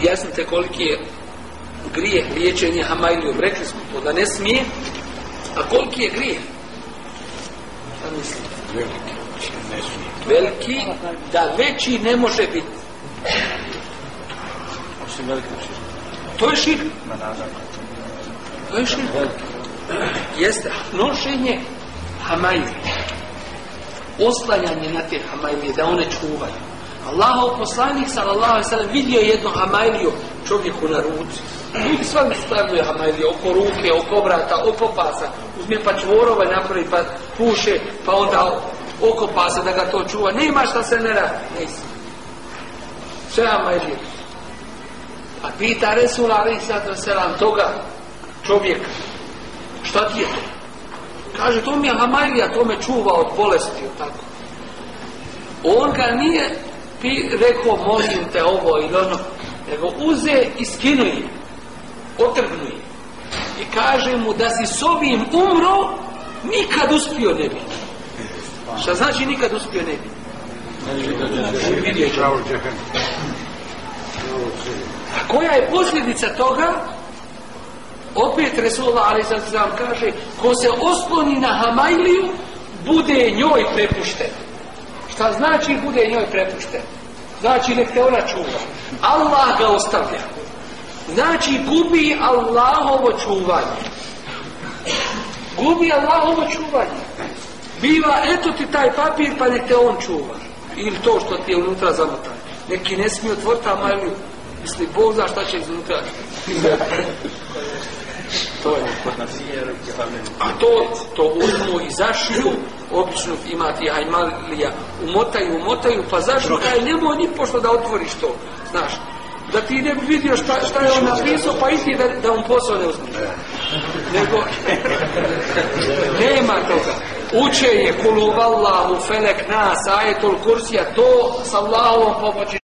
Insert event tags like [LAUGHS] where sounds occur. objasnite koliki je grijeh liječenja Hamailijom. Rekli smo to da ne smije. A koliki je grijeh? Šta mislite? Veliki. Veliki, da veći ne može biti. Osim veliki širka. To je širka. Ma nadam. To je širka. Jeste, nošenje Hamailije. Oslanjanje na te Hamailije, da one čuvaju. Allahov poslanik sallallahu alejhi ve sellem vidio jednu hamajliju čovjeku na ruci. Ljudi sva mi stavljaju hamajlije oko ruke, oko vrata, oko pasa. Uzme pa čvorova napravi, pa puše, pa onda oko pasa da ga to čuva. Nema šta se ne radi. Nisi. Sve hamajlije. A pita Resul Ali Sadra Selam toga čovjeka. Šta ti je to? Kaže, to mi je hamajlija, to me čuva od bolesti. Tako. On ga nije, pi, rekao, molim te ovo ili ono, nego uze i skinu je, otrgnu je. I kaže mu da si s ovim umro, nikad uspio ne biti. Šta znači nikad uspio ne biti? A koja je posljedica toga? Opet Resulullah Ali Zazam kaže, ko se osloni na Hamailiju, bude njoj prepušten šta znači bude njoj prepušten znači nek te ona čuva Allah ga ostavlja znači gubi Allahovo čuvanje gubi Allahovo čuvanje biva eto ti taj papir pa nek te on čuva ili to što ti je unutra zamotan neki ne smije otvori ta malju misli Bog zna šta će iznutra to je kod nas A to, to uzmu i zašiju, obično ima ti ajmalija, umotaju, umotaju, pa zašto kaj ne moj ni pošto da otvoriš to, znaš, da ti ne bi vidio šta, šta je on napisao, pa iti da, da on posao ne uzmu. Nego, [LAUGHS] nema toga. Uče je kulu vallahu felek nas, ajetul kursija, to sa Allahom pomoći